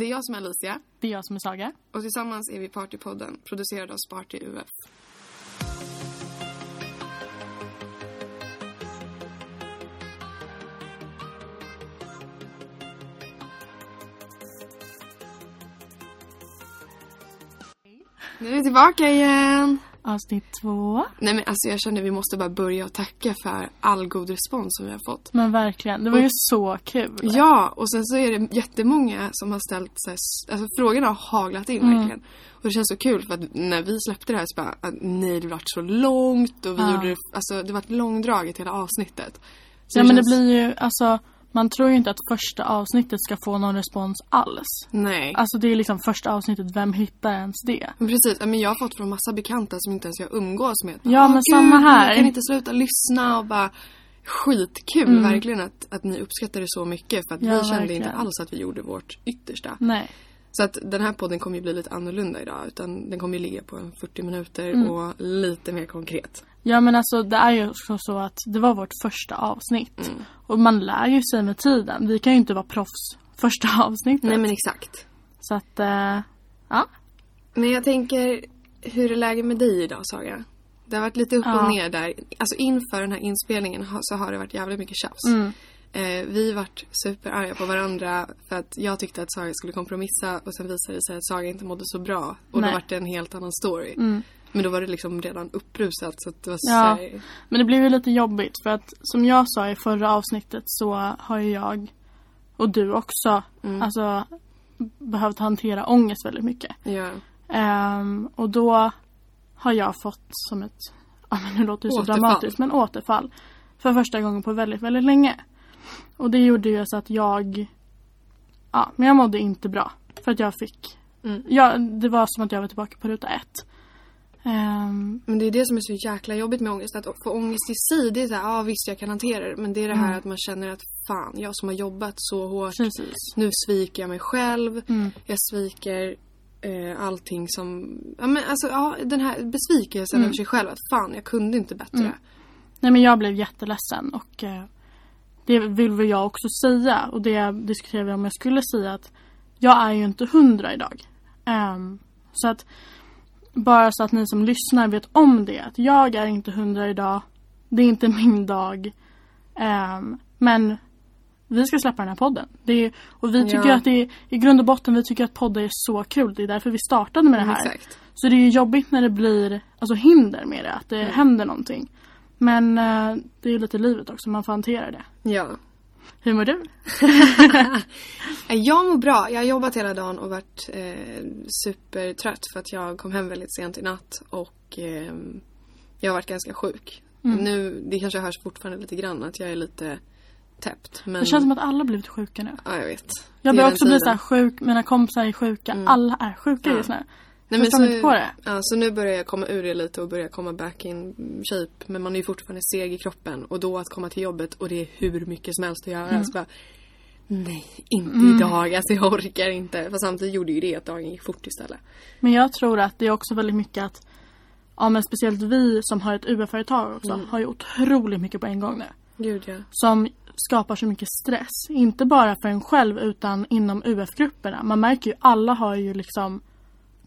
Det är jag som är Alicia Det är jag som är Saga. och tillsammans är vi Partypodden producerad av Sparty UF. Nu är vi tillbaka igen! Avsnitt två. Nej men alltså jag känner vi måste bara börja och tacka för all god respons som vi har fått. Men verkligen, det var ju så kul. Ja, och sen så är det jättemånga som har ställt sig, alltså frågorna har haglat in Mm. verkligen. Och det känns så kul för att när vi släppte det här så bara, att nej det vart så långt och vi Ja. gjorde det, alltså det vart långdraget hela avsnittet. Så Ja men det känns- blir ju, alltså man tror ju inte att första avsnittet ska få någon respons alls. Nej. Alltså det är liksom första avsnittet, vem hittar ens det? Men precis, men jag har fått från massa bekanta som inte ens jag umgås med. Ja, men samma här. Jag kan inte sluta lyssna och bara Skitkul Mm. verkligen att, att ni uppskattar det så mycket för att Ja, vi kände inte verkligen. alls att vi gjorde vårt yttersta. Nej. Så att den här podden kommer ju bli lite annorlunda idag. Utan den kommer ju ligga på en 40 minuter Mm. och lite mer konkret. Ja men alltså det är ju så att det var vårt första avsnitt. Mm. Och man lär ju sig med tiden. Vi kan ju inte vara proffs första avsnittet. Nej men exakt. Så att, eh, ja. Men jag tänker, hur är läget med dig idag Saga? Det har varit lite upp Ja. och ner där. Alltså inför den här inspelningen så har det varit jävligt mycket tjafs. Mm. Eh, vi vart superarga på varandra för att jag tyckte att Saga skulle kompromissa och sen visade det sig att Saga inte mådde så bra. Och Nej. då vart det en helt annan story. Mm. Men då var det liksom redan upprusat så att det var Ja. så här, Men det blev ju lite jobbigt för att som jag sa i förra avsnittet så har ju jag och du också Mm. alltså behövt hantera ångest väldigt mycket. ja. Ehm, och då har jag fått som ett, ja men nu låter det så Återfall. dramatiskt, men återfall. För första gången på väldigt, väldigt länge. Och det gjorde ju så att jag, ja men jag mådde inte bra. För att jag fick, Mm. ja, det var som att jag var tillbaka på ruta ett. Ehm, Men det är det som är så jäkla jobbigt med ångest. Att få ångest i sig, det är såhär, ja visst jag kan hantera det. Men det är det här Mm. att man känner att fan, jag som har jobbat så hårt. precis. Nu sviker jag mig själv. Mm. Jag sviker eh, allting som, ja men alltså ja, den här besvikelsen Mm. över sig själv. Att fan, jag kunde inte bättre. Mm. Nej men jag blev jätteledsen och eh, det vill väl jag också säga och det diskuterade vi om jag skulle säga att jag är ju inte hundra idag. Ehm, så att bara så att ni som lyssnar vet om det att jag är inte hundra idag. Det är inte min dag. Ehm, men vi ska släppa den här podden. Är, och vi tycker Ja. att det är, i grund och botten vi tycker att poddar är så kul. Det är därför vi startade med det här. Exakt. Så det är jobbigt när det blir alltså, hinder med det, att det Mm. händer någonting. Men eh, det är ju lite livet också, man får hantera det. Ja. Hur mår du? Jag mår bra. Jag har jobbat hela dagen och varit eh, supertrött för att jag kom hem väldigt sent i natt och eh, jag har varit ganska sjuk. Mm. Nu, det kanske hörs fortfarande lite grann att jag är lite täppt. Men... Det känns som att alla blivit sjuka nu. Ja, jag vet. Jag är också bli så sjuk, mina kompisar är sjuka. Mm. Alla är sjuka Ja. just nu. Nej, Förstår så, inte på det. Ja, så nu börjar jag komma ur det lite och börja komma back in shape. Men man är ju fortfarande seg i kroppen. Och då att komma till jobbet och det är hur mycket som helst att göra. Mm. Så bara, nej, inte Mm. idag. Alltså jag orkar inte. Fast samtidigt gjorde ju det att dagen gick fort istället. Men jag tror att det är också väldigt mycket att Ja men speciellt vi som har ett UF-företag också Mm. har ju otroligt mycket på en gång nu. Gud ja. Som skapar så mycket stress. Inte bara för en själv utan inom UF-grupperna. Man märker ju alla har ju liksom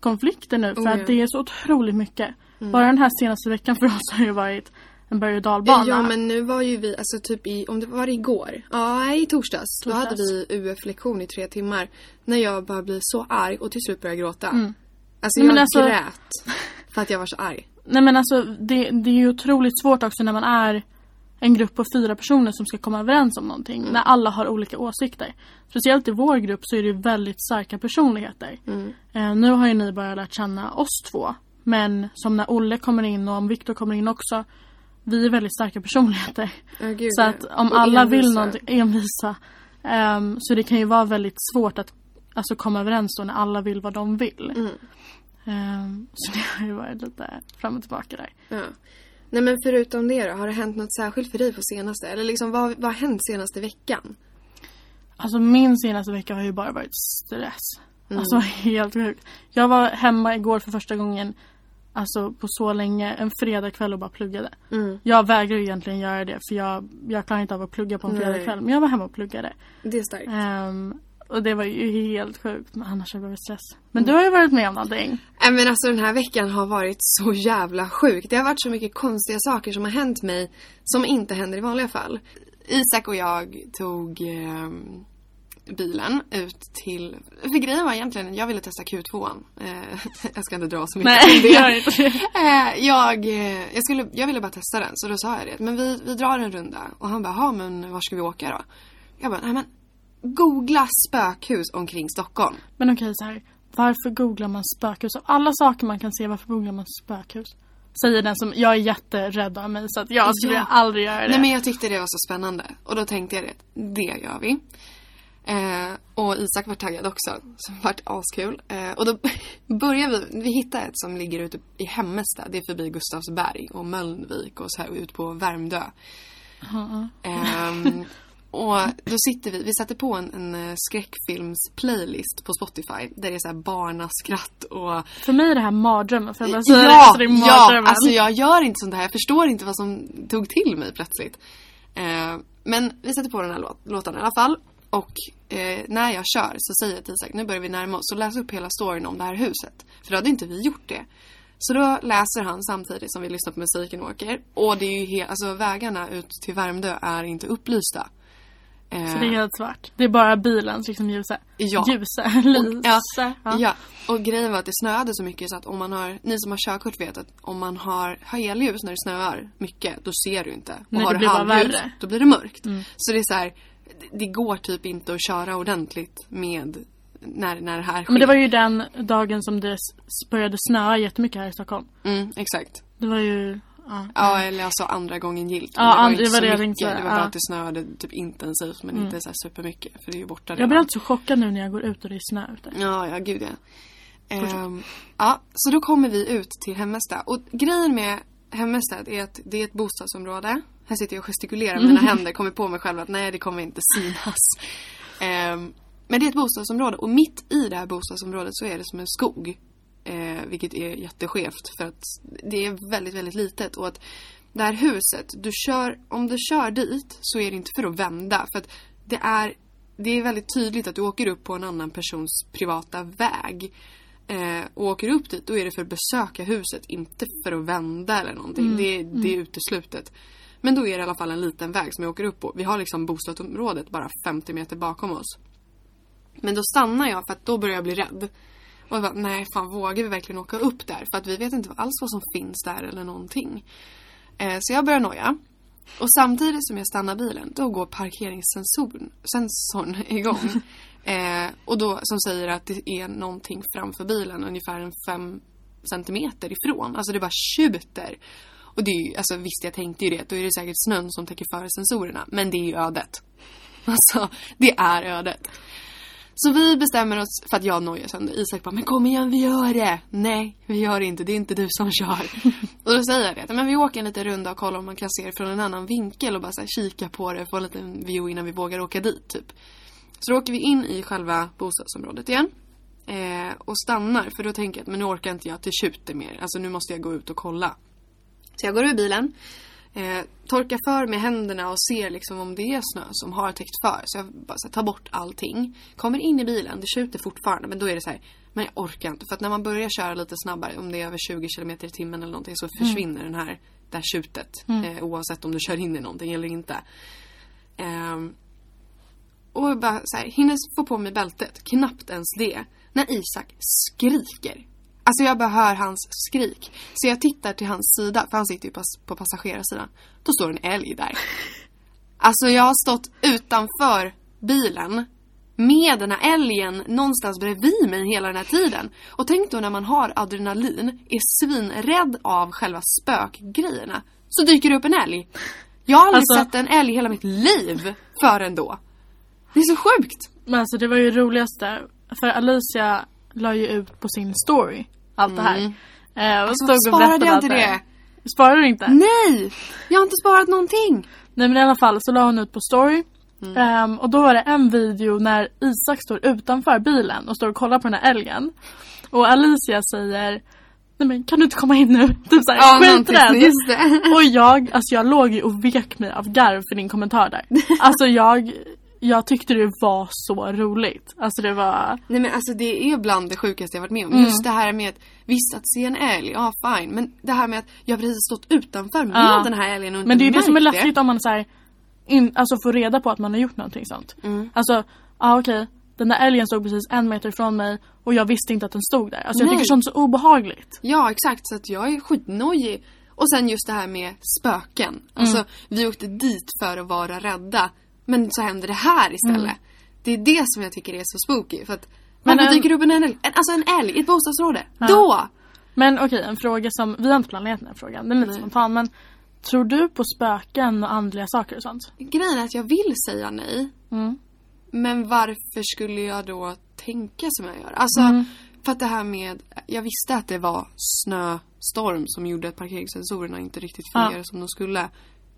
konflikter nu för Oh, ja. att det är så otroligt mycket. Mm. Bara den här senaste veckan för oss har ju varit en berg och dalbana. Ja men nu var ju vi, alltså typ i, om det var igår? Ja, i torsdags. Då Torsdags. hade vi UF-lektion i tre timmar. När jag bara blev så arg och till slut började gråta. Mm. Alltså Nej, jag alltså- grät. För att jag var så arg. Nej men alltså det, det är ju otroligt svårt också när man är en grupp på fyra personer som ska komma överens om någonting. Mm. När alla har olika åsikter. Speciellt i vår grupp så är det väldigt starka personligheter. Mm. Eh, nu har ju ni bara lärt känna oss två. Men som när Olle kommer in och om Viktor kommer in också. Vi är väldigt starka personligheter. Ja, gud, Så att om alla vill envisa. någonting, envisa. Ehm, så det kan ju vara väldigt svårt att alltså, komma överens då när alla vill vad de vill. Mm. Ehm, så det har ju varit lite fram och tillbaka där. Ja. Nej men förutom det då, har det hänt något särskilt för dig på senaste? Eller liksom vad, vad har hänt senaste veckan? Alltså min senaste vecka har ju bara varit stress. Mm. Alltså helt sjukt. Jag var hemma igår för första gången Alltså på så länge, en fredagkväll och bara pluggade. Mm. Jag vägrar egentligen göra det för jag, jag klarar inte av att plugga på en fredagkväll. Men jag var hemma och pluggade. Det är starkt. Ehm, Och det var ju helt sjukt. Men annars har jag varit stress. Men du har ju varit med om någonting. Nej men alltså den här veckan har varit så jävla sjuk. Det har varit så mycket konstiga saker som har hänt mig som inte händer i vanliga fall. Isak och jag tog eh, bilen ut till... För grejen var egentligen, jag ville testa Q2. Eh, jag ska inte dra så mycket Nej, om det. gör inte det. Eh, jag, eh, jag, skulle, jag ville bara testa den så då sa jag det. Men vi, vi drar en runda. Och han bara, "Ja, men var ska vi åka då? Jag bara, nej men googla spökhus omkring Stockholm. Men okej så här. Varför googlar man spökhus? Av alla saker man kan se, varför googlar man spökhus? Säger den som, jag är jätterädd av mig så att jag skulle Ja. aldrig göra det. Nej men jag tyckte det var så spännande. Och då tänkte jag det, det gör vi. Eh, och Isak var taggad också. Så det vart askul. Eh, och då börjar vi, vi hittar ett som ligger ute i Hemmesta. Det är förbi Gustavsberg och Mölnvik och så här ut på Värmdö. Ja. Ehm, och då sitter vi, vi sätter på en, en eh, skräckfilms-playlist på Spotify. Där det är så här barnaskratt och... För mig är det här mardrömmen. För jag bara det, Ja, så det är ja! mardrömmen. Alltså jag gör inte sånt här. Jag förstår inte vad som tog till mig plötsligt. Eh, men vi sätter på den här låt, låten i alla fall. Och eh, när jag kör så säger jag till Isak, nu börjar vi närma oss. Så läs upp hela storyn om det här huset. För då hade inte vi gjort det. Så då läser han samtidigt som vi lyssnar på musiken och åker. Och det är ju helt, alltså vägarna ut till Värmdö är inte upplysta. Eh, Så det är helt svart. Det är bara bilens liksom ljusa. Ja. Ljusa. Lysa. Ja. ja, och grejen var att det snöade så mycket så att om man har, ni som har körkort vet att om man har helljus när det snöar mycket, då ser du inte. Och Nej, har det du halvljus. Mm. då blir det mörkt. Så det är så här, det- det går typ inte att köra ordentligt med när, när det här sker. Men det var ju den dagen som det började snöa jättemycket här i Stockholm. mm, exakt. Det var ju... Ja. Ja, eller alltså andra gången gilt. Ja, det var inte var så det jag tänkte Det var bara att det snöade typ intensivt men inte så här supermycket. För det är ju borta Jag blir alltid så chockad nu när jag går ut och det är snö ute. Ja, ja gud ja. Ehm, ja, så då kommer vi ut till Hemmesta. Och grejen med Hemmesta är att det är ett bostadsområde. Här sitter jag och gestikulerar med mina händer, kommer på mig själv att nej det kommer inte synas. Ehm, men det är ett bostadsområde och mitt i det här bostadsområdet så är det som en skog. Eh, vilket är jätteskevt för att det är väldigt, väldigt litet. Och att det här huset, du kör, om du kör dit så är det inte för att vända. För att det är, det är väldigt tydligt att du åker upp på en annan persons privata väg. Eh, och åker upp dit, då är det för att besöka huset, inte för att vända eller någonting. Det, det är uteslutet. Men då är det i alla fall en liten väg som jag åker upp på. Vi har liksom bostadsområdet bara 50 meter bakom oss. Men då stannar jag för att då börjar jag bli rädd. Och jag bara, nej fan vågar vi verkligen åka upp där? För att vi vet inte alls vad som finns där eller någonting. Eh, så jag börjar noja. Och samtidigt som jag stannar bilen, då går parkeringssensorn sensorn igång. eh, och då som säger att det är någonting framför bilen ungefär en fem centimeter ifrån. Alltså det bara tjuter. Och det är ju, alltså visst jag tänkte ju det, då är det säkert snön som täcker före sensorerna. Men det är ju ödet. Alltså, det är ödet. Så vi bestämmer oss för att jag nojar sönder. Isak bara, men kom igen vi gör det! Nej, vi gör det inte. Det är inte du som kör. och då säger jag det, men vi åker en liten runda och kollar om man kan se det från en annan vinkel och bara så här, kika på det, få en liten view innan vi vågar åka dit typ. Så då åker vi in i själva bostadsområdet igen. Eh, och stannar, för då tänker jag att men nu orkar inte jag till tjuter mer. Alltså nu måste jag gå ut och kolla. Så jag går ur bilen. Eh, torkar för med händerna och ser liksom om det är snö som har täckt för. Så jag bara så här, tar bort allting. Kommer in i bilen, det tjuter fortfarande men då är det så här, men jag orkar inte. För att när man börjar köra lite snabbare, om det är över 20 km i timmen eller någonting så försvinner den här, det här tjutet. Eh, oavsett om du kör in i någonting eller inte. Ehm, och bara så här, hinner få på mig bältet, knappt ens det. När Isak skriker. Alltså jag bara hör hans skrik. Så jag tittar till hans sida, för han sitter ju på, passagerarsidan. Då står en älg där. Alltså jag har stått utanför bilen med den här älgen någonstans bredvid mig hela den här tiden. Och tänk då när man har adrenalin, är svinrädd av själva spökgrejerna. Så dyker det upp en älg. Jag har aldrig Alltså- sett en älg hela mitt liv förrän då. Det är så sjukt. Men alltså det var ju det roligaste. För Alicia la ju ut på sin story allt det här. Eh, och Alltså, stod och sparade jag inte här. det? Sparade du inte? Nej! Jag har inte sparat någonting. Nej men i alla fall så la hon ut på story. Mm. Ehm, och då var det en video när Isak står utanför bilen och står och kollar på den här älgen. Och Alicia säger Nej men kan du inte komma in nu? Typ såhär skiträdd. just det. Och jag, alltså jag låg ju och vek mig av garv för din kommentar där. Alltså jag, jag tyckte det var så roligt. Alltså det var... Nej men alltså det är bland det sjukaste jag varit med om. Mm. Just det här med att visst att se en älg, ja fine. Men det här med att jag precis stått utanför med Ja. den här älgen och inte Men det är det som är läskigt om man så här, in, alltså får reda på att man har gjort någonting sånt. Mm. Alltså, ja okej. Den där älgen stod precis en meter ifrån mig och jag visste inte att den stod där. Alltså jag Nej. tycker sånt så obehagligt. Ja exakt, så att jag är skitnojig. Och sen just det här med spöken. Alltså Mm. vi åkte dit för att vara rädda. Men så händer det här istället. Mm. Det är det som jag tycker är så spooky. För att Men varför en- dyker det upp en älg? En, alltså en älg i ett bostadsområde. Ja. Då! Men okej, en fråga som, vi har inte planerat den här frågan, den är lite Nej. spontan men Tror du på spöken och andliga saker och sånt? Grejen är att jag vill säga nej. Mm. Men varför skulle jag då tänka som jag gör? Alltså, Mm. för att det här med... Jag visste att det var snöstorm som gjorde att parkeringssensorerna inte riktigt Ja. fungerade som de skulle.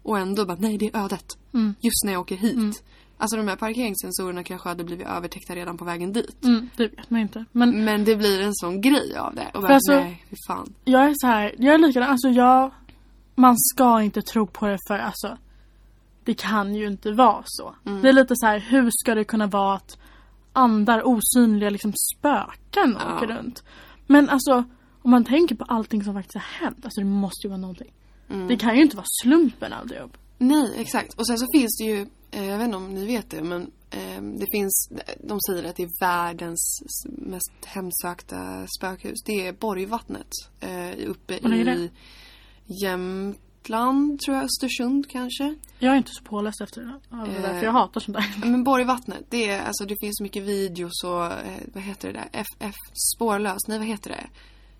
Och ändå bara, nej det är ödet. Mm. Just när jag åker hit. Mm. Alltså de här parkeringssensorerna kanske hade blivit övertäckta redan på vägen dit. Mm, det vet man inte. Men Men det blir en sån grej av det. Och bara, alltså- nej, fy fan. jag är så här, jag är likadan. Alltså jag... Man ska inte tro på det för alltså... Det kan ju inte vara så. Mm. Det är lite så här, hur ska det kunna vara att andar, osynliga liksom spöken Ja. åker runt? Men alltså, om man tänker på allting som faktiskt har hänt. Alltså det måste ju vara någonting. Mm. Det kan ju inte vara slumpen alltihop. Nej, exakt. Och sen så finns det ju, eh, jag vet inte om ni vet det, men eh, det finns, de säger att det är världens mest hemsökta spökhus. Det är Borgvattnet eh, uppe i Jämtland, tror jag, Östersund kanske. Jag är inte så påläst efter det. Det är Eh. därför jag hatar sånt där. Men Borgvattnet, det är, alltså det finns mycket videos och, eh, vad heter det där, FF, spårlös, nej vad heter det?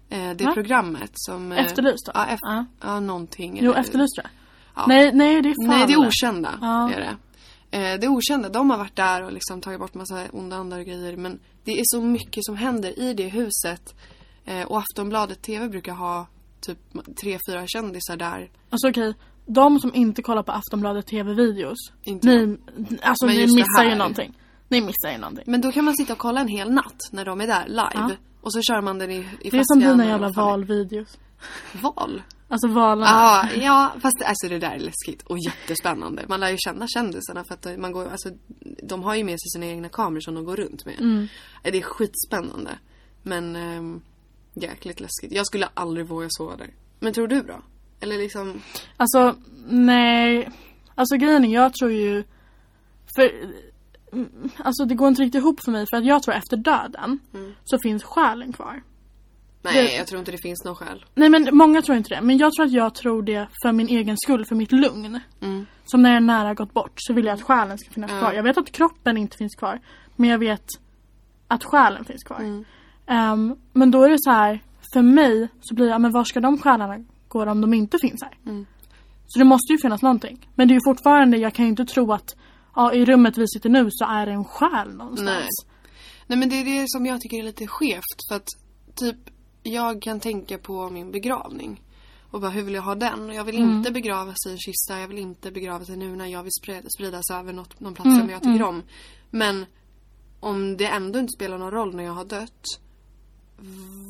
Eh, det Va? programmet som... eh, Efterlyst då? Ja, F- Ja. ja någonting. Jo, Efterlyst tror jag. Ja. Nej, nej det är fan Nej, det är okända. Ja. Är det. Eh, det är okända. De har varit där och liksom tagit bort massa onda andar och grejer. Men det är så mycket som händer i det huset. Och Aftonbladet TV brukar ha typ tre, fyra kändisar där. Alltså okej, de som inte kollar på Aftonbladet TV-videos. Ni, alltså ni det missar ju någonting. Ni missar ju någonting. Men då kan man sitta och kolla en hel natt när de är där live. Och så kör man den i, i Det är som dina jävla valvideos. Val? Alltså valarna. Ja, ja, fast alltså det där är läskigt och jättespännande. Man lär ju känna kändisarna för att man går, alltså, de har ju med sig sina egna kameror som de går runt med. Mm. Eh, Det är skitspännande. Men ähm, jäkligt läskigt. Jag skulle aldrig våga sova där. Men tror du då? Eller liksom... Alltså, nej. Alltså grejen är, jag tror ju... För... mm, Alltså det går inte riktigt ihop för mig för att jag tror efter döden Mm. så finns själen kvar. Nej, Det- jag tror inte det finns någon skäl. Nej men många tror inte det. Men jag tror att jag tror det för min egen skull, för mitt lugn. Mm. Som när jag är nära gått bort så vill jag att själen ska finnas Ja. kvar. Jag vet att kroppen inte finns kvar. Men jag vet att själen finns kvar. Mm. Ehm, men då är det så här, för mig så blir det, men var ska de själarna gå om de inte finns här? Mm. Så det måste ju finnas någonting. Men det är ju fortfarande, jag kan ju inte tro att ja, i rummet vi sitter nu så är det en själ någonstans. Nej. Nej men det är det som jag tycker är lite skevt. För att typ jag kan tänka på min begravning. Och bara hur vill jag ha den? Och jag vill Mm. inte begravas i en kista. Jag vill inte begravas i nu när jag vill sprida, spridas över något, någon plats Mm, som jag tycker mm. om. Men om det ändå inte spelar någon roll när jag har dött.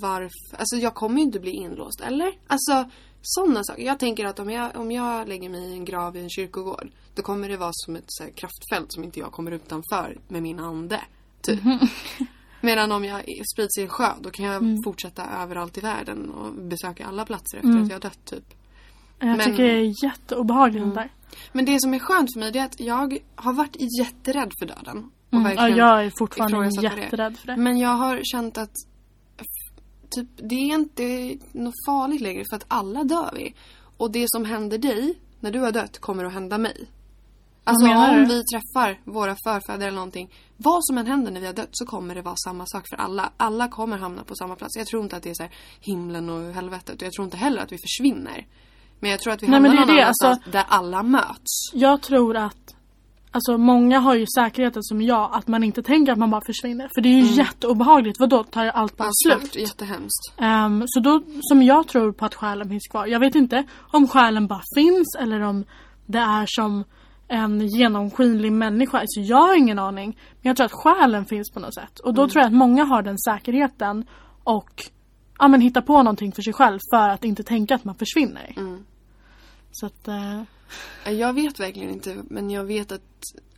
Varför? Alltså jag kommer ju inte bli inlåst, eller? Alltså sådana saker. Jag tänker att om jag, om jag lägger mig i en grav i en kyrkogård. Då kommer det vara som ett så här, kraftfält som inte jag kommer utanför med min ande. Typ. Medan om jag sprids i en sjö då kan jag Mm. fortsätta överallt i världen och besöka alla platser efter Mm. att jag har dött typ. Jag Men- tycker det är jätteobehagligt Mm. där. Men det som är skönt för mig det är att jag har varit jätterädd för döden. Och Mm. Ja, jag är fortfarande jätterädd för det. Men jag har känt att typ, det är inte något farligt längre för att alla dör vi. Och det som händer dig när du har dött kommer att hända mig. Alltså om vi träffar våra förfäder eller någonting. Vad som än händer när vi har dött så kommer det vara samma sak för alla. Alla kommer hamna på samma plats. Jag tror inte att det är så här himlen och helvetet. Och jag tror inte heller att vi försvinner. Men jag tror att vi Nej, hamnar är någon det, annanstans alltså- där alla möts. Jag tror att Alltså många har ju säkerheten som jag att man inte tänker att man bara försvinner. För det är ju Mm. jätteobehagligt. Vadå tar allt bara Ja, slut? Jättehemskt. Ehm, så då, som jag tror på att själen finns kvar. Jag vet inte om själen bara finns eller om det är som en genomskinlig människa. Så jag har ingen aning. Men jag tror att själen finns på något sätt. Och då Mm. tror jag att många har den säkerheten och ja, men hittar på någonting för sig själv för att inte tänka att man försvinner. Mm. Så att, eh, Jag vet verkligen inte men jag vet att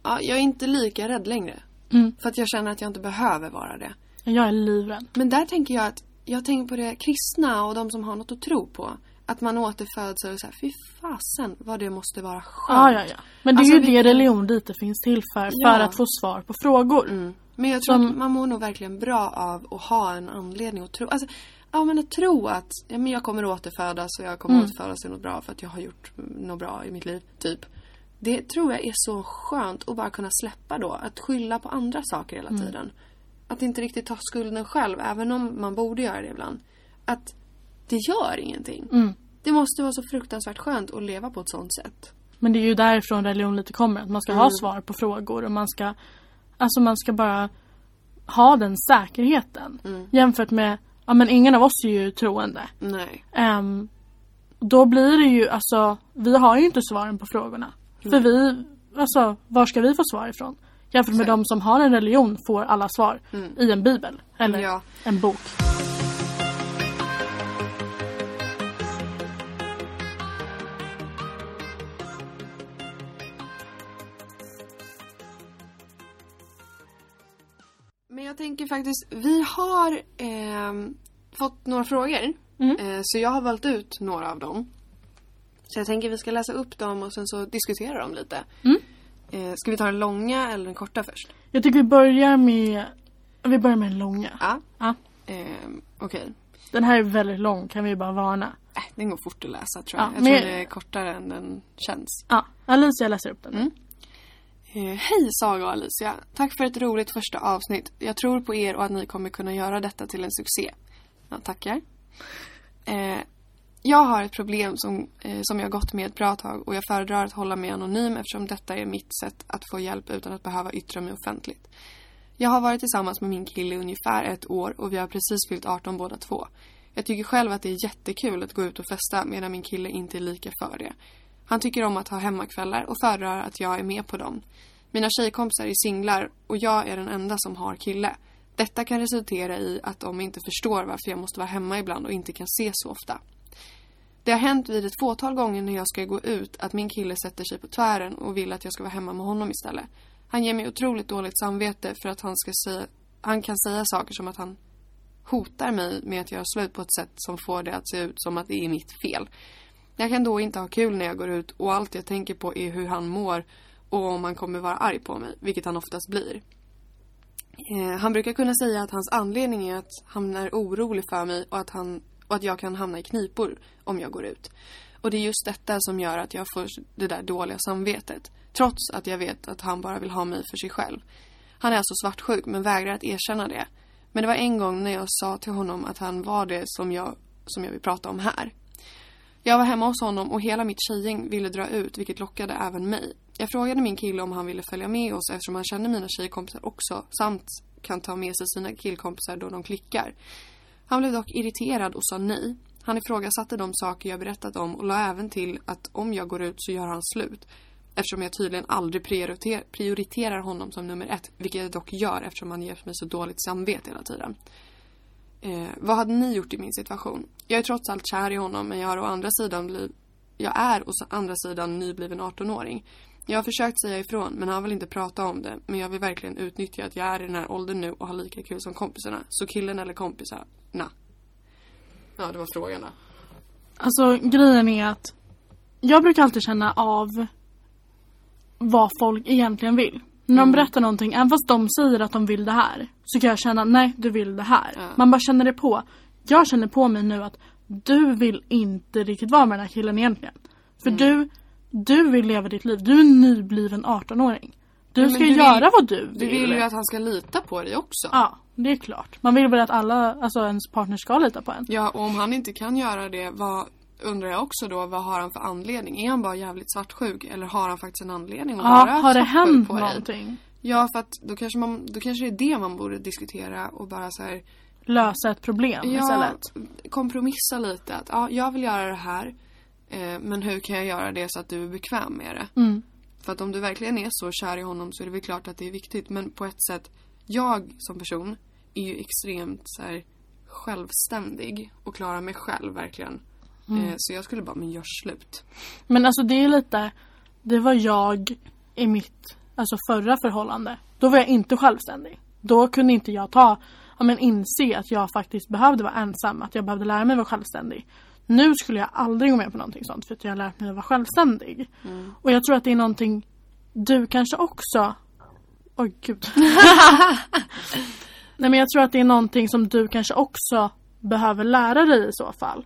ja, jag är inte lika rädd längre. mm, För att jag känner att jag inte behöver vara det. jag är livrädd. Men där tänker jag att jag tänker på det kristna och de som har något att tro på. Att man återföds och så här, fy fasen vad det måste vara skönt. Ja, ja, ja. Men det är Alltså, ju vi- det religion lite finns till för. Ja. För att få svar på frågor. Mm. Men jag tror Som- att man mår nog verkligen bra av att ha en anledning att tro. Alltså, ja men att tro att ja, men jag kommer återfödas och jag kommer Mm. återfödas till något bra för att jag har gjort något bra i mitt liv. Typ. Det tror jag är så skönt att bara kunna släppa då. Att skylla på andra saker hela Mm. tiden. Att inte riktigt ta skulden själv, även om man borde göra det ibland. Att det gör ingenting. Mm. Det måste vara så fruktansvärt skönt att leva på ett sånt sätt. Men det är ju därifrån religion lite kommer. Att man ska Mm. ha svar på frågor och man ska Alltså man ska bara ha den säkerheten. Mm. Jämfört med, ja men ingen av oss är ju troende. Nej. Ehm, då blir det ju alltså, vi har ju inte svaren på frågorna. För vi, alltså var ska vi få svar ifrån? Jämfört med Så. de som har en religion får alla svar Mm. i en bibel. Eller Ja. en bok. Jag tänker faktiskt, vi har ehm, fått några frågor. Mm. Eh, så jag har valt ut några av dem. Så jag tänker vi ska läsa upp dem och sen så diskutera dem lite. Mm. Eh, ska vi ta den långa eller den korta först? Jag tycker vi börjar med, vi börjar med den långa. Ja. Ja. Ehm, Okej. Den här är väldigt lång kan vi bara varna. Äh, den går fort att läsa tror jag. Ja, jag men- tror det är kortare än den känns. Ja, Alicia läser upp den. Mm. Eh, hej Saga och Alicia. Tack för ett roligt första avsnitt. Jag tror på er och att ni kommer kunna göra detta till en succé. Ja, tackar. Eh, jag har ett problem som, eh, som jag gått med ett bra tag och jag föredrar att hålla mig anonym eftersom detta är mitt sätt att få hjälp utan att behöva yttra mig offentligt. Jag har varit tillsammans med min kille i ungefär ett år och vi har precis fyllt 18 båda två. Jag tycker själv att det är jättekul att gå ut och festa medan min kille inte är lika för det. Han tycker om att ha hemmakvällar och föredrar att jag är med på dem. Mina tjejkompisar är singlar och jag är den enda som har kille. Detta kan resultera i att de inte förstår varför jag måste vara hemma ibland och inte kan ses så ofta. Det har hänt vid ett fåtal gånger när jag ska gå ut att min kille sätter sig på tvären och vill att jag ska vara hemma med honom istället. Han ger mig otroligt dåligt samvete för att han ska säga, han kan säga saker som att han hotar mig med att göra slut på ett sätt som får det att se ut som att det är mitt fel. Jag kan då inte ha kul när jag går ut och allt jag tänker på är hur han mår och om han kommer vara arg på mig, vilket han oftast blir. Eh, han brukar kunna säga att hans anledning är att han är orolig för mig och att, han, och att jag kan hamna i knipor om jag går ut. Och det är just detta som gör att jag får det där dåliga samvetet. Trots att jag vet att han bara vill ha mig för sig själv. Han är alltså svartsjuk men vägrar att erkänna det. Men det var en gång när jag sa till honom att han var det som jag, som jag vill prata om här. Jag var hemma hos honom och hela mitt tjejgäng ville dra ut vilket lockade även mig. Jag frågade min kille om han ville följa med oss eftersom han känner mina tjejkompisar också samt kan ta med sig sina killkompisar då de klickar. Han blev dock irriterad och sa nej. Han ifrågasatte de saker jag berättat om och la även till att om jag går ut så gör han slut. Eftersom jag tydligen aldrig prioriter- prioriterar honom som nummer ett, vilket jag dock gör eftersom han ger mig så dåligt samvete hela tiden. Eh, vad hade ni gjort i min situation? Jag är trots allt kär i honom men jag har å andra sidan bliv... Jag är å andra sidan nybliven 18-åring. Jag har försökt säga ifrån men han vill inte prata om det. Men jag vill verkligen utnyttja att jag är i den här åldern nu och har lika kul som kompisarna. Så killen eller kompisarna? Ja, det var frågan då. Alltså grejen är att jag brukar alltid känna av vad folk egentligen vill. När de Mm. berättar någonting, även fast de säger att de vill det här, så kan jag känna nej, du vill det här. Ja. Man bara känner det på. Jag känner på mig nu att du vill inte riktigt vara med den här killen egentligen. För Mm. du, du vill leva ditt liv. Du är en nybliven 18-åring. Du ska du vill- göra vad du vill. Du vill ju att han ska lita på dig också. Ja, det är klart. Man vill väl att alla, alltså ens partner ska lita på en. Ja, och om han inte kan göra det, vad undrar jag också då, vad har han för anledning? Är han bara jävligt svartsjuk eller har han faktiskt en anledning att Ja, vara har det hänt på dig? någonting? Ja, för att då kanske, man, då kanske det är det man borde diskutera och bara så här, Lösa ett problem ja, istället. kompromissa lite. Att ja, jag vill göra det här, eh, men hur kan jag göra det så att du är bekväm med det? Mm. För att om du verkligen är så kär i honom så är det väl klart att det är viktigt. Men på ett sätt, jag som person är ju extremt så här, självständig och klarar mig själv verkligen. Eh, så jag skulle bara, men gör slut. Men alltså det är lite, det var jag i mitt alltså förra förhållande. Då var jag inte självständig. Då kunde inte jag ta, ja men inse att jag faktiskt behövde vara ensam, att jag behövde lära mig vara självständig. Nu skulle jag aldrig gå med på någonting sånt för att jag har lärt mig att vara självständig. Och jag tror att det är någonting du kanske också Oj gud. Nej men jag tror att det är någonting som du kanske också behöver lära dig i så fall.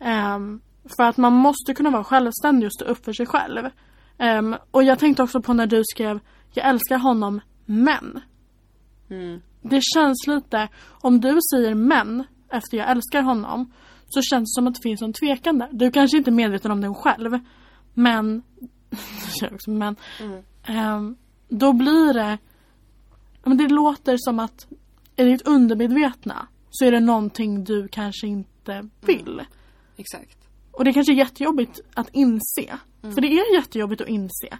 Ehm, för att man måste kunna vara självständig och stå upp för sig själv. Ehm, och jag tänkte också på när du skrev Jag älskar honom men. Mm. Det känns lite, om du säger men efter jag älskar honom så känns det som att det finns en tvekan där. Du kanske inte är medveten om den själv. Men, men Mm. ehm, då blir det, men det låter som att i ditt undermedvetna så är det någonting du kanske inte vill. Exakt. Och det kanske är jättejobbigt att inse. Mm. För det är jättejobbigt att inse.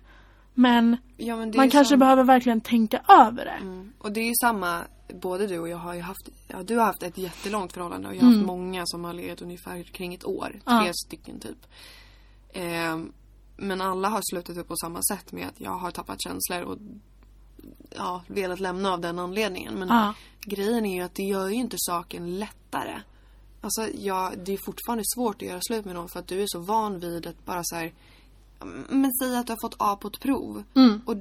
Men Ja, men man kanske som- behöver verkligen tänka över det. Mm. Och det är ju samma, både du och jag har ju haft, ja du har haft ett jättelångt förhållande och jag har haft många som har legat ungefär kring ett år. Tre Ja. stycken typ. Ehm, men alla har slutat upp på samma sätt med att jag har tappat känslor och ja, velat lämna av den anledningen. Men Ja. grejen är ju att det gör ju inte saken lättare. Alltså, ja, det är fortfarande svårt att göra slut med någon för att du är så van vid att bara så här. Men säg att du har fått A på ett prov. Mm. Och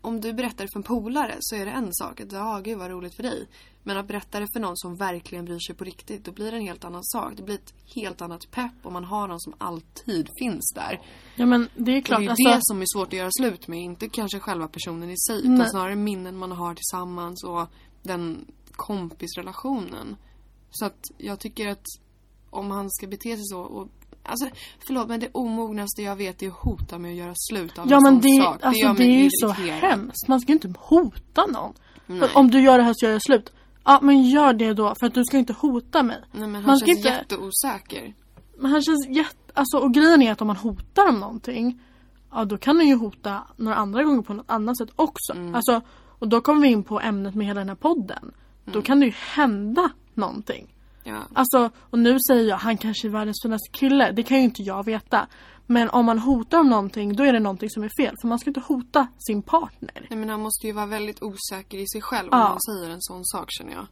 om du berättar det för en polare så är det en sak. Att ja, gud vad roligt för dig. Men att berätta det för någon som verkligen bryr sig på riktigt. Då blir det en helt annan sak. Det blir ett helt annat pepp om man har någon som alltid finns där. Ja men det är Och klart. det är alltså, det som är svårt att göra slut med. Inte kanske själva personen i sig. Nej. Utan snarare minnen man har tillsammans och den kompisrelationen. Så att jag tycker att om han ska bete sig så och Alltså förlåt men det omognaste jag vet är att hota med att göra slut av Ja en men sån det, sak. alltså, gör det mig är ju så hemskt. Man ska ju inte hota någon. Om du gör det här så gör jag slut. Ja men gör det då för att du ska inte hota mig. Nej men han Man känns inte- jätteosäker. Men han känns jätte... Alltså och grejen är att om man hotar om någonting. Ja då kan han ju hota några andra gånger på något annat sätt också. Mm. Alltså och då kommer vi in på ämnet med hela den här podden. Mm. Då kan det ju hända någonting. Ja. Alltså, och nu säger jag han kanske är världens finaste kille. Det kan ju inte jag veta. Men om man hotar om någonting, då är det någonting som är fel. För man ska inte hota sin partner. Nej men han måste ju vara väldigt osäker i sig själv om Ja. han säger en sån sak känner jag.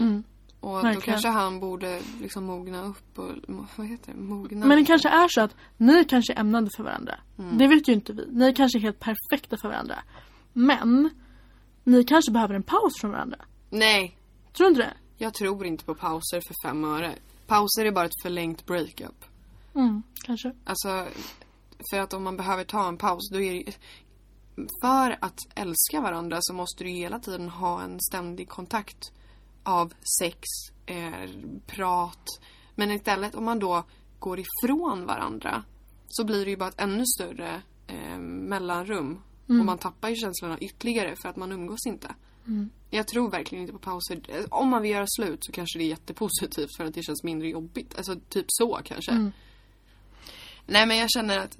Mm. Och då kanske han borde liksom mogna upp och, vad heter det, mogna Men det kanske är så att ni kanske är ämnade för varandra. Mm. Det vet ju inte vi. Ni kanske är helt perfekta för varandra. Men, ni kanske behöver en paus från varandra. Nej, Tror du inte det? Jag tror inte på pauser för fem öre. Pauser är bara ett förlängt breakup. Mm, kanske. Alltså, för att om man behöver ta en paus då är det För att älska varandra så måste du hela tiden ha en ständig kontakt av sex, eh, prat. Men istället om man då går ifrån varandra så blir det ju bara ett ännu större eh, mellanrum. Och man tappar ju känslorna ytterligare för att man umgås inte. Jag tror verkligen inte på pauser. Eh, Om man vill göra slut så kanske det är jättepositivt för att det känns mindre jobbigt. Alltså typ så kanske. Nej men jag känner att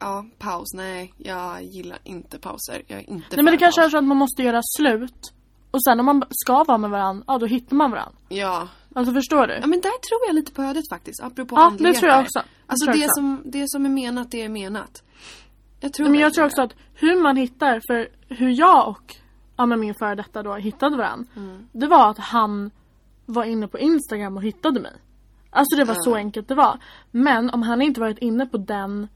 Ja, paus. Nej, jag gillar inte pauser. Jag är inte Nej men det kanske är paus. så att man måste göra slut. Och sen om man ska vara med varandra, ja då hittar man varandra. Ja. Alltså förstår du? ja, men där tror jag lite på ödet faktiskt. Apropå Ja, det tror jag också. Det Alltså jag det, också. som, det som är menat, det är menat. Jag tror men jag tror också att hur man hittar, för hur jag och ja, men min före detta då hittade varandra. Mm. Det var att han var inne på Instagram och hittade mig. Alltså det var så enkelt det var. Men om han inte varit inne på den,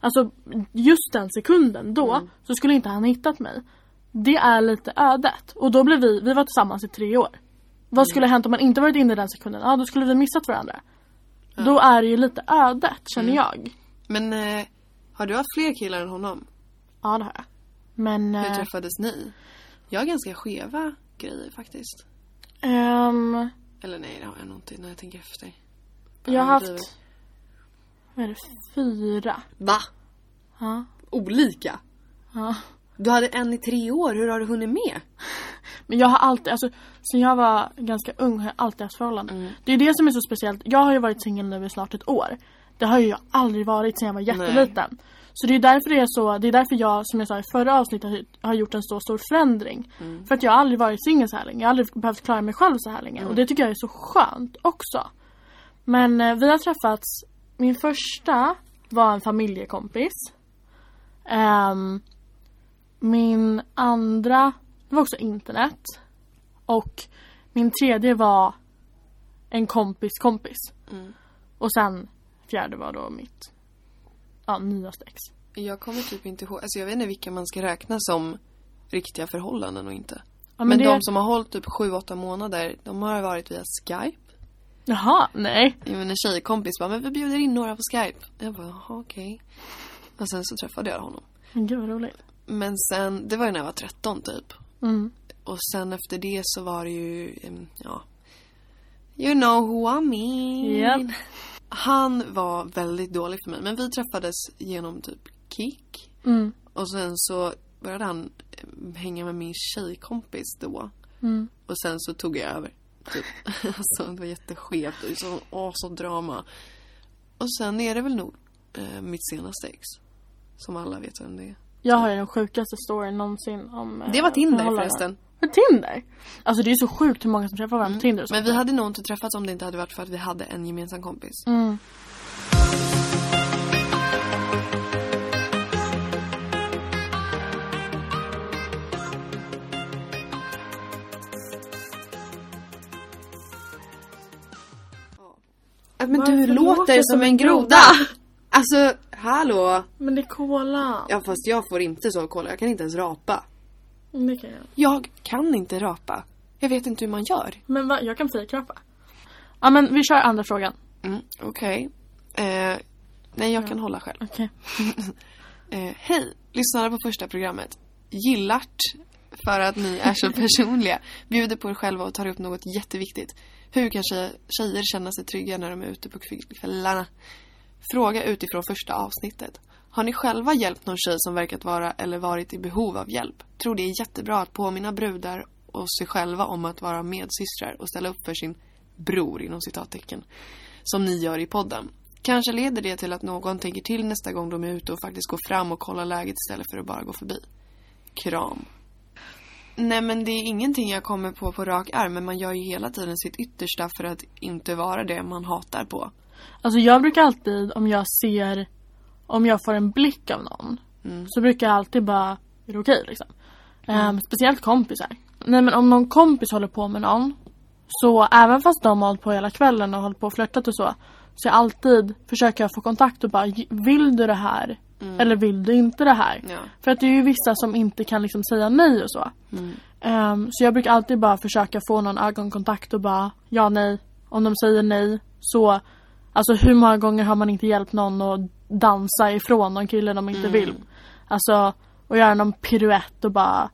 alltså just den sekunden då, Mm. så skulle inte han hittat mig. Det är lite ödet. Och då blev vi, vi var tillsammans i tre år. Vad skulle Mm. hänt om man inte varit inne i den sekunden? Ja då skulle vi missat varandra. Då är det ju lite ödet känner Mm. jag. Men eh, har du haft fler killar än honom? Ja det har jag. Men... Hur eh, träffades ni? Jag har ganska skeva grejer faktiskt. ehm, Eller nej, det har jag nog inte när jag tänker efter. Jag har haft, vad är det, fyra? Va? Ja. Olika? ja. Du hade en i tre år, hur har du hunnit med? Men jag har alltid, alltså sen jag var ganska ung har jag alltid haft förhållanden. Mm. Det är det som är så speciellt. Jag har ju varit singel nu i snart ett år. Det har ju jag aldrig varit sedan jag var jätteliten. Så det är därför det är så, det är därför jag som jag sa i förra avsnittet har- gjort en så stor förändring. Mm. För att jag har aldrig varit singel så här länge. Jag har aldrig behövt klara mig själv så här länge. Mm. Och det tycker jag är så skönt också. Men eh, vi har träffats min första var en familjekompis. Ehm, min andra, det var också internet. Och min tredje var en kompis kompis. Mm. Och sen fjärde var då mitt ja, nyaste ex. Jag kommer typ inte ihåg, alltså jag vet inte vilka man ska räkna som riktiga förhållanden och inte. Ja, men det... de som har hållit typ 7-8 månader, de har varit via Skype. Jaha, nej. Jag menar, en tjejkompis bara, men vi bjuder in några på Skype. Jag bara, jaha okej. Och sen så träffade jag honom. Men gud vad roligt. Men sen, det var ju när jag var 13 typ. Mm. Och sen efter det så var det ju, ja. You know who I mean. Japp. Han var väldigt dålig för mig. Men vi träffades genom typ Kik. Mm. Och sen så började han em, hänga med min tjejkompis då. Mm. Och sen så tog jag över. Typ. alltså det var jätteskevt. Så, åh, så drama. Och sen är det väl nog eh, mitt senaste ex. Som alla vet vem det är. Jag har ju den sjukaste storyn någonsin om eh, Det var Tinder förhållanden. förresten. För Tinder? Alltså det är ju så sjukt hur många som träffar varandra på Tinder och Men vi hade nog inte träffats om det inte hade varit för att vi hade en gemensam kompis. Mm. Men Varför du låter låter jag som en groda! Alltså, hallå! Men det är cola. Ja fast jag får inte så kolla, jag kan inte ens rapa. Det kan jag. Jag kan inte rapa. Jag vet inte hur man gör. Men va? Jag kan fejkrapa. Ja men vi kör andra frågan. Mm, Okej. Eh, nej, jag kan hålla själv. Okej. Eh, Hej! Lyssnade på första programmet. Gillart för att ni är så personliga. Bjuder på er själva och tar upp något jätteviktigt. Hur kan tjejer, tjejer känna sig trygga när de är ute på kvällarna? Fråga utifrån första avsnittet. Har ni själva hjälpt någon tjej som verkat vara eller varit i behov av hjälp? Tror det är jättebra att påminna brudar och sig själva om att vara medsystrar och ställa upp för sin bror inom citattecken. Som ni gör i podden. Kanske leder det till att någon tänker till nästa gång de är ute och faktiskt går fram och kollar läget istället för att bara gå förbi. Kram. Nej men det är ingenting jag kommer på på rak arm men man gör ju hela tiden sitt yttersta för att inte vara det man hatar på. Alltså jag brukar alltid om jag ser om jag får en blick av någon Mm. så brukar jag alltid bara är det okej liksom. Ehm, speciellt kompisar. Nej men om någon kompis håller på med någon så även fast de har hållit på hela kvällen och hållit på och flörtat och så så jag alltid försöker jag få kontakt och bara vill du det här? Eller vill du inte det här? Ja. För att det är ju vissa som inte kan liksom säga nej och så. Mm. Ehm, så jag brukar alltid bara försöka få någon ögonkontakt och bara ja nej. Om de säger nej så Alltså hur många gånger har man inte hjälpt någon att dansa ifrån någon kille de inte vill? Alltså och göra någon piruett och bara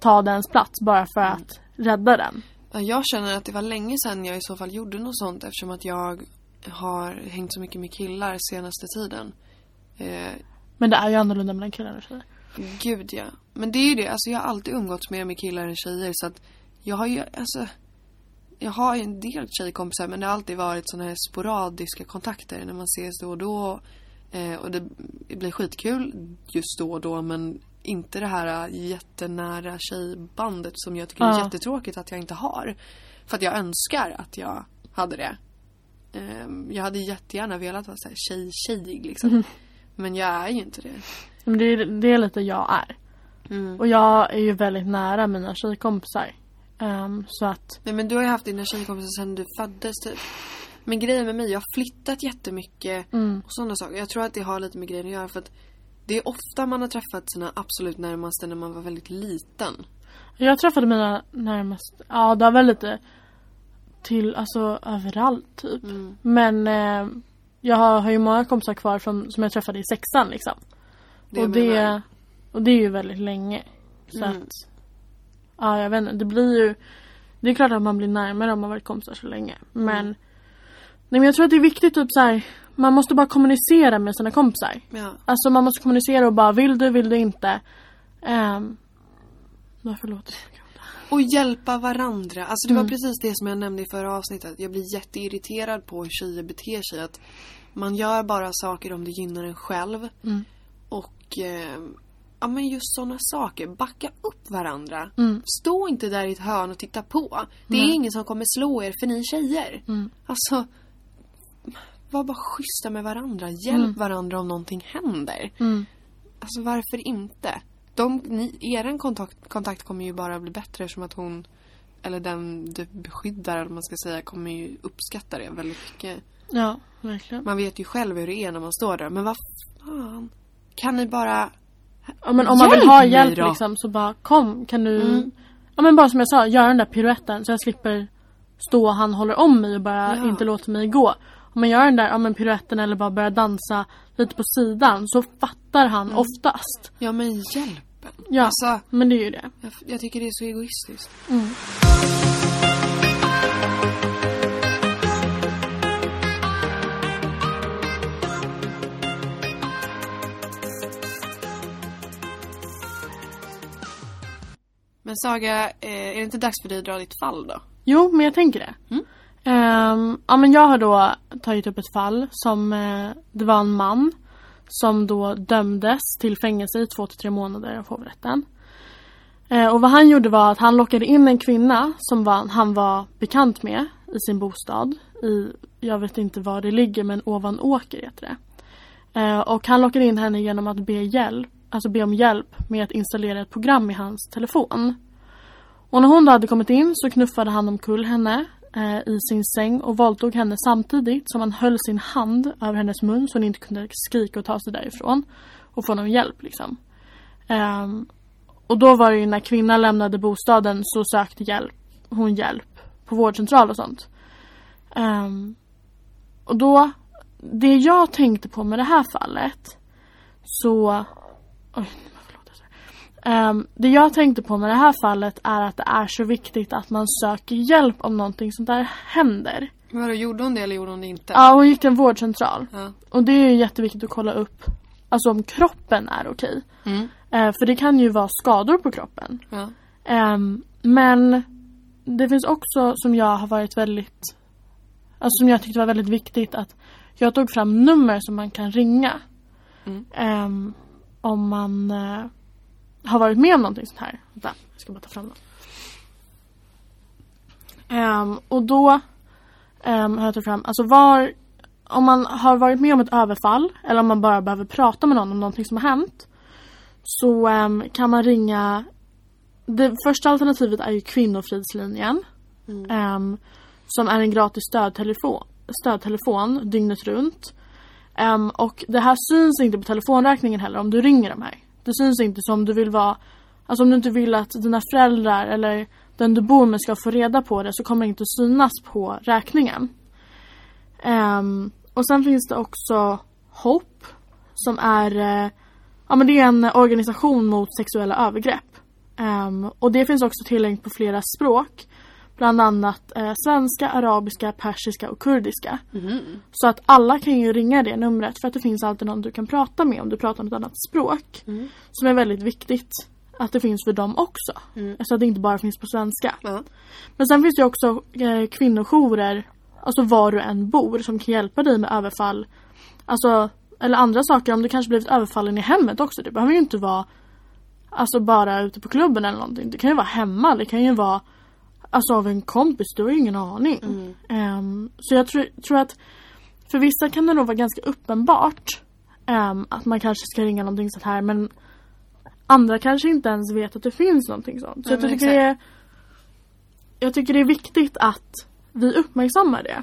ta dens plats bara för att rädda den. Ja, Jag känner att det var länge sedan jag i så fall gjorde något sånt eftersom att jag har hängt så mycket med killar senaste tiden. Eh, Men det är ju annorlunda mellan killar och tjejer. Gud ja. Men det är ju det, alltså jag har alltid umgåtts mer med killar än tjejer så att jag har ju, alltså jag har ju en del tjejkompisar men det har alltid varit såna här sporadiska kontakter när man ses då och då. Eh, och det blir skitkul just då och då men inte det här jättenära tjejbandet som jag tycker är Ja. jättetråkigt att jag inte har. För att jag önskar att jag hade det. Eh, jag hade jättegärna velat vara så här tjej-tjejig liksom. Men jag är ju inte det. Men det är, det är lite jag är. Mm. Och jag är ju väldigt nära mina tjejkompisar. Ehm, så att, Nej men du har ju haft dina tjejkompisar sedan du föddes typ. Men grejen med mig, jag har flyttat jättemycket mm, och sådana saker. Jag tror att det har lite med grejen att göra för att det är ofta man har träffat sina absolut närmaste när man var väldigt liten. jag träffade mina närmaste, ja det var lite till, alltså överallt typ. Mm. Men eh, jag har, har ju många kompisar kvar från, som jag träffade i sexan liksom. Det och, det, och det är ju väldigt länge. Så Mm. att, ja jag vet inte, det blir ju, det är klart att man blir närmare om man varit kompisar så länge. Men, Mm. Nej men jag tror att det är viktigt typ så här, man måste bara kommunicera med sina kompisar. Ja. Alltså man måste kommunicera och bara vill du, vill du inte. Um, varför låter det Och hjälpa varandra. Alltså det var Mm. precis det som jag nämnde i förra avsnittet. Jag blir jätteirriterad på hur tjejer beter sig. Att man gör bara saker om det gynnar en själv. Mm. Och eh, ja men just sådana saker. Backa upp varandra. Mm. Stå inte där i ett hörn och titta på. Det är ingen som kommer slå er för ni är tjejer. Mm. Alltså var bara schyssta med varandra. Hjälp varandra om någonting händer. Mm. Alltså varför inte? De, ni, er kontakt, kontakt kommer ju bara bli bättre som att hon eller den du beskyddar eller man ska säga kommer ju uppskatta det väldigt mycket. Ja, verkligen. Man vet ju själv hur det är när man står där. Men vad fan. Kan ni bara... Ja, men om man vill ha hjälp liksom så bara kom kan du Mm. Ja men bara som jag sa, göra den där piruetten så jag slipper stå och han håller om mig och bara Ja. inte låter mig gå. Om man gör den där ja, men piruetten eller bara börjar dansa lite på sidan så fattar han Mm. oftast. Ja men hjälpen. Ja, Alltså, men det är ju det. jag, jag tycker det är så egoistiskt. Mm. Men Saga, eh, är det inte dags för dig att dra ditt fall då? Jo, men jag tänker det. Mm. Um, ja, men jag har då tagit upp ett fall som uh, det var en man som då dömdes till fängelse i två till tre månader av hovrätten. Uh, och vad han gjorde var att han lockade in en kvinna som var, han var bekant med i sin bostad. I, jag vet inte var det ligger men Ovanåker heter det. Uh, och han lockade in henne genom att be, hjälp, alltså be om hjälp med att installera ett program i hans telefon. Och när hon då hade kommit in så knuffade han omkull henne Eh, i sin säng och våldtog henne samtidigt som han höll sin hand över hennes mun så hon inte kunde skrika och ta sig därifrån. Och få någon hjälp liksom. Ehm, och då var det ju när kvinnan lämnade bostaden så sökte hjälp, hon hjälp på vårdcentral och sånt. Ehm, och då, det jag tänkte på med det här fallet så... Oj, Ehm, det jag tänkte på med det här fallet är att det är så viktigt att man söker hjälp om någonting sånt där händer. Vadå, gjorde hon det eller gjorde hon det inte? Ja, hon gick till en vårdcentral. Ja. Och det är ju jätteviktigt att kolla upp Alltså om kroppen är okej. Mm. Eh, för det kan ju vara skador på kroppen. Ja. Ehm, men det finns också som jag har varit väldigt Alltså som jag tyckte var väldigt viktigt att jag tog fram nummer som man kan ringa. Mm. Ehm, om man eh, har varit med om någonting sånt här. Vänta, jag ska bara ta fram dem. Ehm, och då um, har jag tagit fram, alltså var om man har varit med om ett överfall eller om man bara behöver prata med någon om någonting som har hänt. Så ehm, kan man ringa Det första alternativet är ju Kvinnofridslinjen. Mm. som är en gratis stödtelefon, stödtelefon dygnet runt. Och det här syns inte på telefonräkningen heller om du ringer de här. Det syns inte som du vill vara Alltså om du inte vill att dina föräldrar eller den du bor med ska få reda på det så kommer det inte att synas på räkningen. Um, och sen finns det också HOPP som är uh, Ja men det är en organisation mot sexuella övergrepp. Um, och det finns också tillgängligt på flera språk. Bland annat eh, svenska, arabiska, persiska och kurdiska. Mhm. Så att alla kan ju ringa det numret för att det finns alltid någon du kan prata med om du pratar något annat språk. Mm. Som är väldigt viktigt att det finns för dem också. Mm. Så att det inte bara finns på svenska. Ja. Men sen finns det också eh, kvinnojourer, alltså var du än bor, som kan hjälpa dig med överfall. Alltså, eller andra saker om du kanske blivit överfallen i hemmet också. Det behöver ju inte vara Alltså bara ute på klubben eller någonting. Det kan ju vara hemma, det kan ju vara Alltså av en kompis, du har ju ingen aning. Mm. Ehm, så jag tror, tror att för vissa kan det nog vara ganska uppenbart ehm, att man kanske ska ringa någonting sånt här men andra kanske inte ens vet att det finns någonting sånt. Så Nej, jag tycker, det är, jag tycker det är viktigt att vi uppmärksammar det.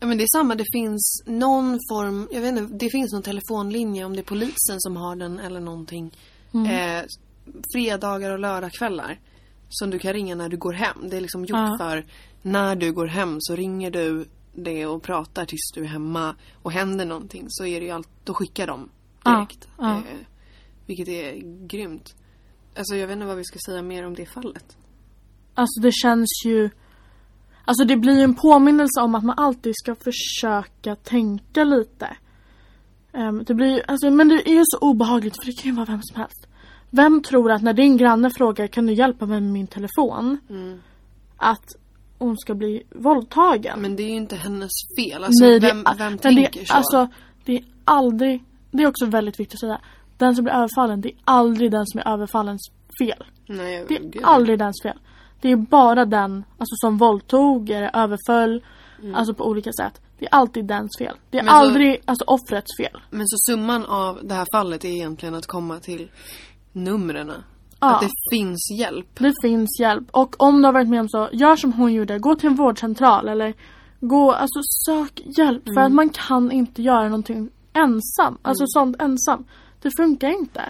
Ja men det är samma, det finns någon form, jag vet inte, det finns någon telefonlinje om det är polisen som har den eller någonting. Mm. Eh, fredagar och lördagskvällar. Som du kan ringa när du går hem. Det är liksom gjort Ja. för när du går hem så ringer du det och pratar tills du är hemma. Och händer någonting så är det ju allt, då skickar de direkt. ja. Eh, vilket är grymt. Alltså jag vet inte vad vi ska säga mer om det fallet. Alltså det känns ju Alltså det blir ju en påminnelse om att man alltid ska försöka tänka lite. Ehm, det blir ju, alltså, men det är ju så obehagligt för det kan ju vara vem som helst. Vem tror att när din granne frågar kan du hjälpa mig med min telefon? Mm. Att hon ska bli våldtagen? Men det är ju inte hennes fel. Alltså, Nej, det, vem, vem men tänker det, så? Alltså det är aldrig Det är också väldigt viktigt att säga. Den som blir överfallen, det är aldrig den som är överfallens fel. Nej, Det är gud. aldrig dens fel. Det är bara den alltså, som våldtog, eller överföll, Alltså på olika sätt. Det är alltid dens fel. Det är Men så- aldrig alltså, offrets fel. Men så summan av det här fallet är egentligen att komma till numren. Ja. Att det finns hjälp. Det finns hjälp. Och om du har varit med om så, gör som hon gjorde. Gå till en vårdcentral eller gå, alltså sök hjälp. För Mm. att man kan inte göra någonting ensam. Alltså sånt ensam. Det funkar inte.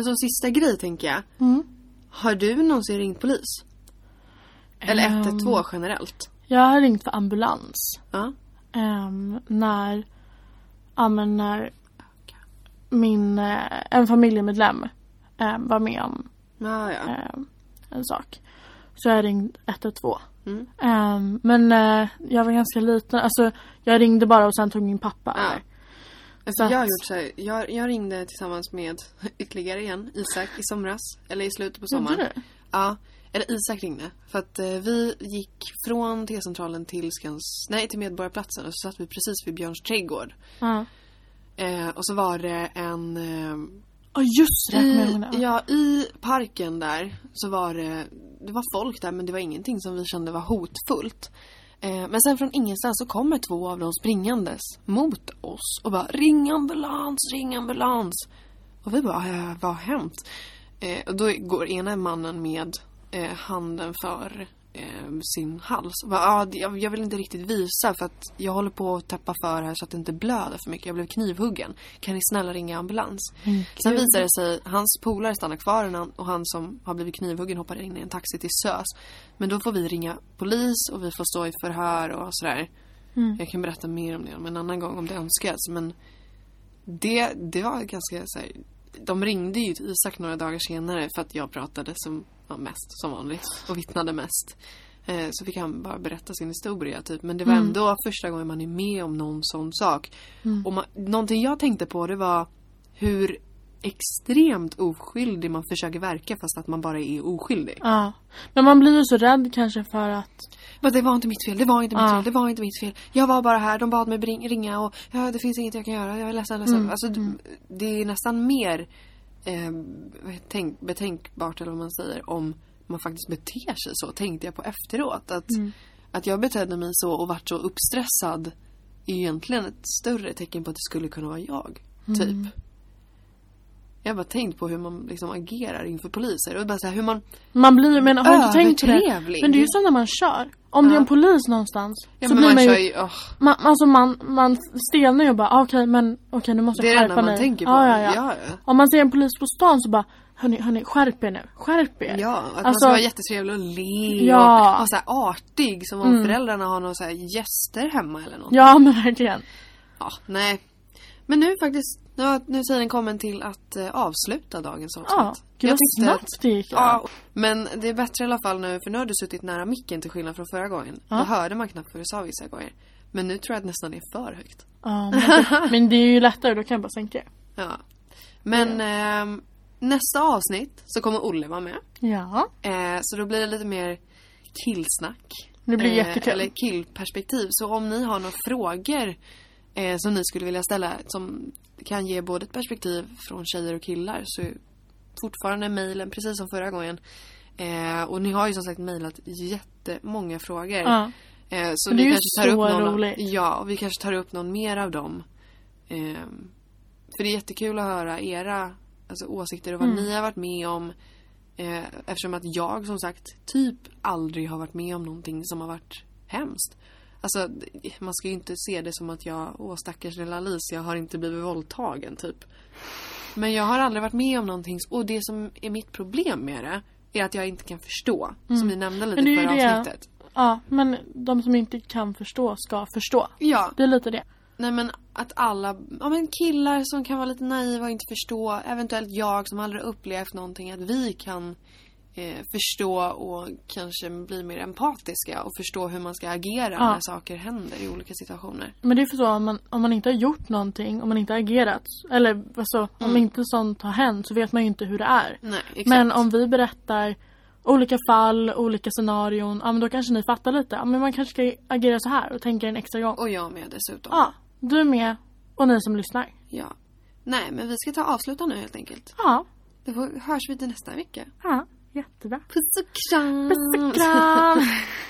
Men som sista grej tänker jag. Mm. Har du någonsin ringt polis? Eller Ehm. 112 generellt? Jag har ringt för ambulans. Ja. Ehm, när, ja men när min, eh, en familjemedlem eh, var med om Ja, ja. en sak. Så jag ringde 112. Mm. Ehm, men eh, jag var ganska liten. Alltså jag ringde bara och sen tog min pappa Ja. Alltså, Så jag har gjort så här, jag, jag ringde tillsammans med ytterligare en, Isak, i somras. Eller i slutet på sommaren. Du? Ja, eller Isak ringde. För att eh, vi gick från T-centralen till Skans, nej till Medborgarplatsen och så satt vi precis vid Björns trädgård. Ja. Eh, och så var det en... Eh, Ja just det, jag kommer ihåg i, det. ja, I parken där så var det, det var folk där men det var ingenting som vi kände var hotfullt. Eh, men sen från ingenstans så kommer två av dem springandes mot oss och bara ring ambulans, ring ambulans. Och vi bara, äh, vad har hänt? Eh, och då går ena mannen med eh, handen för eh, sin hals. Och bara, ah, jag, vill inte riktigt visa för att jag håller på att tappa för här så att det inte blöder för mycket. Jag blev knivhuggen. Kan ni snälla ringa ambulans? Mm, Sen visar det sig, hans polare stannar kvar och han- och han som har blivit knivhuggen hoppar in i en taxi till SÖS. Men då får vi ringa polis och vi får stå i förhör och sådär. Mm. Jag kan berätta mer om det om en annan gång om det önskas. Men det, det var ganska så här, De ringde ju till Isak några dagar senare för att jag pratade som ja, mest som vanligt och vittnade mest. Eh, så fick han bara berätta sin historia typ. Men det var Mm. ändå första gången man är med om någon sån sak. Mm. Och man, någonting jag tänkte på det var hur extremt oskyldig man försöker verka fast att man bara är oskyldig. Ja. Men man blir ju så rädd kanske för att Men det var inte mitt fel, det var inte mitt Ja. fel, det var inte mitt fel. Jag var bara här, de bad mig ringa och ja, det finns inget jag kan göra, jag är ledsen, ledsen. Mm, Alltså, d- Det är nästan mer eh, tänk, betänkbart eller vad man säger om man faktiskt beter sig så, tänkte jag på efteråt. Att, Mm. att jag betedde mig så och vart så uppstressad är egentligen ett större tecken på att det skulle kunna vara jag. Typ. Jag har bara tänkt på hur man liksom agerar inför poliser och bara så här, hur man Man blir men har du inte tänkt på det? Men det är ju så när man kör. Om det är Ja. en polis någonstans Ja, så men blir man man kör ju ju, åh, man, alltså man, man stelnar ju och bara ah, okej men okej nu måste det är jag det skärpa enda man mig. tänker på. Ja, ja, ja. ja. Om man ser en polis på stan så bara hörni, hörni skärp er nu. Skärp er. Ja, att man Alltså- ska vara jättetrevlig och le Ja. och vara så här artig som om Mm. föräldrarna har några så här gäster hemma eller något. Ja men verkligen. Ja, nej. Men nu faktiskt, nu har nu tiden kommen till att eh, avsluta dagens avsnitt. Ja, gud vad snabbt det gick. Ja, men det är bättre i alla fall nu för nu har du suttit nära micken till skillnad från förra gången. Ja. Då hörde man knappt vad du sa vissa gånger. Men nu tror jag att nästan det är för högt. Ja, men, det- men det är ju lättare, då kan jag bara sänka det. Ja. Men ehm, nästa avsnitt så kommer Olle vara med. Ja, Eh, så då blir det lite mer killsnack. det blir Eh, jättekul. Eller killperspektiv. Så om ni har några frågor eh, som ni skulle vilja ställa som kan ge både ett perspektiv från tjejer och killar så är fortfarande mejlen precis som förra gången. Eh, och ni har ju som sagt mejlat jättemånga frågor. Ja. Eh, så Men det vi är ju kanske tar så upp någon, roligt. Ja, och vi kanske tar upp någon mer av dem. Eh, för det är jättekul att höra era alltså, åsikter och vad Mm. ni har varit med om. Eh, eftersom att jag som sagt typ aldrig har varit med om någonting som har varit hemskt. Alltså man ska ju inte se det som att jag, åh stackars lilla Alice, jag har inte blivit våldtagen typ. Men jag har aldrig varit med om någonting och det som är mitt problem med det är att jag inte kan förstå. Som ni nämnde lite Mm. I förra det. avsnittet. ja, men de som inte kan förstå ska förstå. Ja, Det är lite det. nej men att alla, ja men killar som kan vara lite naiva och inte förstå, eventuellt jag som aldrig upplevt någonting, att vi kan eh, förstå och kanske bli mer empatiska och förstå hur man ska agera Ja. när saker händer i olika situationer. Men det är för så om man, om man inte har gjort någonting, om man inte har agerat. Eller alltså, om Mm. inte sånt har hänt så vet man ju inte hur det är. Nej, exakt. Men om vi berättar olika fall, olika scenarion. Ja men då kanske ni fattar lite. Ja men man kanske ska agera så här och tänka en extra gång. Och jag med dessutom. Ja, du med och ni som lyssnar. Ja. Nej, men vi ska ta avsluta nu helt enkelt. Ja, Då hörs vi till nästa vecka. ja, jättebra. Puss och kram! Puss och kram!